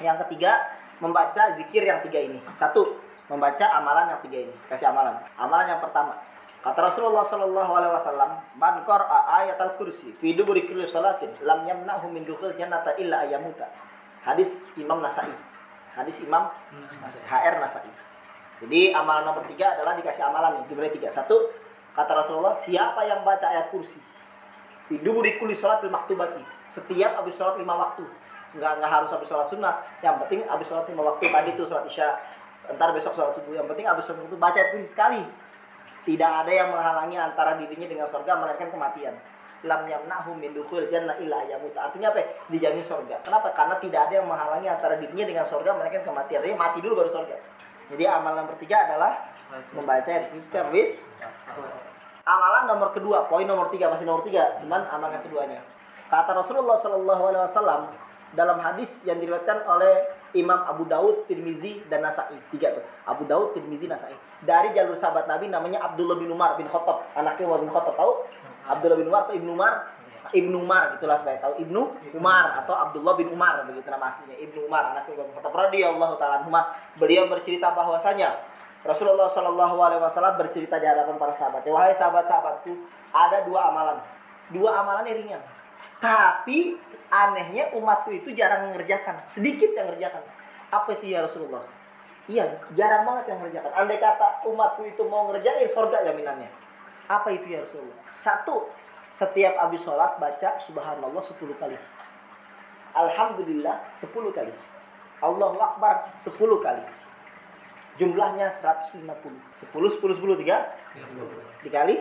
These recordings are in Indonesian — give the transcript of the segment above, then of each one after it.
Yang ketiga, membaca zikir yang tiga ini. Satu, membaca amalan yang tiga ini. Kasih amalan. Amalan yang pertama. Kata Rasulullah Shallallahu Alaihi Wasallam, "Man qara'a ayat al-kursi fi duburi kulli salatin, lam yamna'hu min dukhul jannata illa ayamuta." Hadis Imam Nasai. Hadis Imam HR Nasai. Jadi amalan nomor tiga adalah dikasih amalan nih, diberi tiga. Satu, kata Rasulullah, siapa yang baca ayat kursi di duburi salatil maktubati, setiap habis sholat lima waktu, nggak nggak harus habis sholat sunnah, yang penting habis sholat lima waktu tadi itu sholat isya, ntar besok sholat subuh, yang penting habis sholat itu baca kursi sekali, tidak ada yang menghalangi antara dirinya dengan surga melainkan kematian. Lam yamna'hum min dukhul jannah illa yamut. Artinya apa? Dijamin surga. Kenapa? Karena tidak ada yang menghalangi antara dirinya dengan surga melainkan kematian. Artinya mati dulu baru surga. Jadi amalan nomor tiga adalah membaca setiap habis. Amalan nomor kedua, poin nomor tiga masih nomor tiga, cuman amalan keduanya. Kata Rasulullah Wasallam dalam hadis yang diriwayatkan oleh Imam Abu Daud, Tirmizi, dan Nasai. Tiga tuh. Abu Daud, Tirmizi, Nasai. Dari jalur sahabat Nabi namanya Abdullah bin Umar bin Khattab. Anaknya Umar bin Khattab. Tahu? Abdullah bin Umar atau Ibnu Umar? Ibnu Umar gitulah supaya tahu Ibnu Umar atau Abdullah bin Umar begitu nama aslinya Ibnu Umar anaknya Umar bin Khattab radhiyallahu taala beliau bercerita bahwasanya Rasulullah Shallallahu alaihi wasallam bercerita di hadapan para sahabat wahai sahabat-sahabatku ada dua amalan dua amalan yang ringan tapi anehnya umatku itu jarang mengerjakan. Sedikit yang mengerjakan apa itu ya Rasulullah? Iya jarang banget yang mengerjakan andai kata umatku itu mau ngerjain surga jaminannya. Apa itu ya Rasulullah? Satu setiap habis sholat baca subhanallah 10 kali. Alhamdulillah 10 kali. Allahu Akbar 10 kali. Jumlahnya 150 10 10 10 3 dikali?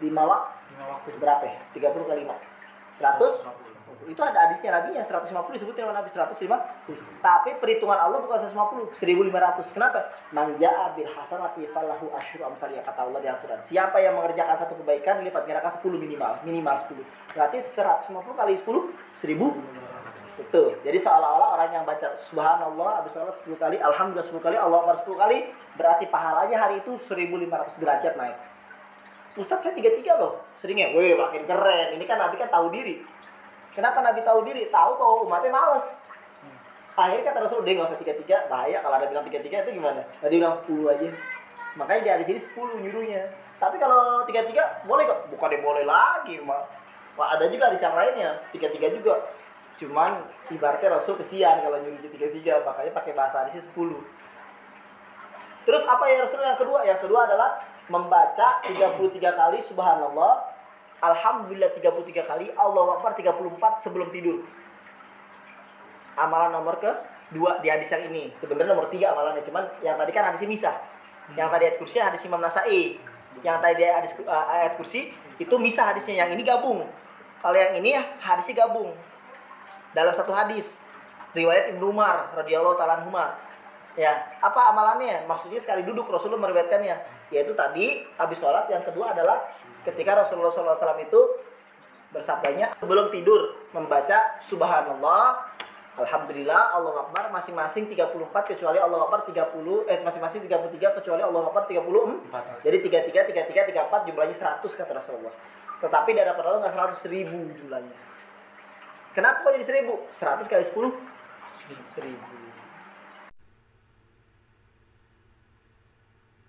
5 waktu. Berapa ya? 30 kali 5 100 itu ada hadisnya Nabi yang 150 disebutnya sama Nabi 150 tapi perhitungan Allah bukan 150 1500 kenapa? Manja bil hasanati falahu asyru amsaliyah kata Allah di Al-Quran. Siapa yang mengerjakan satu kebaikan lipat gandakan 10 minimal minimal 10 berarti 150 kali 10 1000 itu jadi seolah-olah orang yang baca subhanallah habis sholat 10 kali alhamdulillah 10 kali Allah Akbar 10 kali berarti pahalanya hari itu 1500 derajat naik Ustadz saya tiga-tiga loh seringnya weh makin keren ini kan Nabi kan tahu diri Kenapa Nabi tahu diri? Tahu kalau umatnya males. Akhirnya kata Rasul, dia nggak usah tiga-tiga, bahaya. Kalau ada bilang tiga-tiga itu gimana? Tadi bilang sepuluh aja. Makanya dia di sini sepuluh nyuruhnya. Tapi kalau tiga-tiga boleh kok. Bukan dia boleh lagi, mak. Wah, ada juga di yang lainnya, tiga-tiga juga. Cuman ibaratnya Rasul kesian kalau nyuruh tiga-tiga, makanya pakai bahasa di sini sepuluh. Terus apa ya Rasul yang kedua? Yang kedua adalah membaca 33 kali subhanallah Alhamdulillah 33 kali, Allah Akbar 34 sebelum tidur. Amalan nomor ke dua di hadis yang ini. Sebenarnya nomor tiga amalannya, cuman yang tadi kan hadis misah. Yang tadi ayat kursi hadis Imam Nasai. Yang tadi hadis uh, ayat kursi itu misah hadisnya. Yang ini gabung. Kalau yang ini ya hadisnya gabung. Dalam satu hadis. Riwayat Ibnu Umar radhiyallahu taala Ya, apa amalannya? Maksudnya sekali duduk Rasulullah meriwayatkannya. Yaitu tadi habis sholat, yang kedua adalah ketika Rasulullah SAW itu bersabdanya sebelum tidur membaca Subhanallah Alhamdulillah Allah Akbar masing-masing 34 kecuali Allah Akbar 30 eh masing-masing 33 kecuali Allah Akbar 34 jadi 33 33 34 jumlahnya 100 kata Rasulullah. Tetapi di hadapan Allah nggak 100 ribu jumlahnya. Kenapa kok jadi 1000 100 kali 10 1000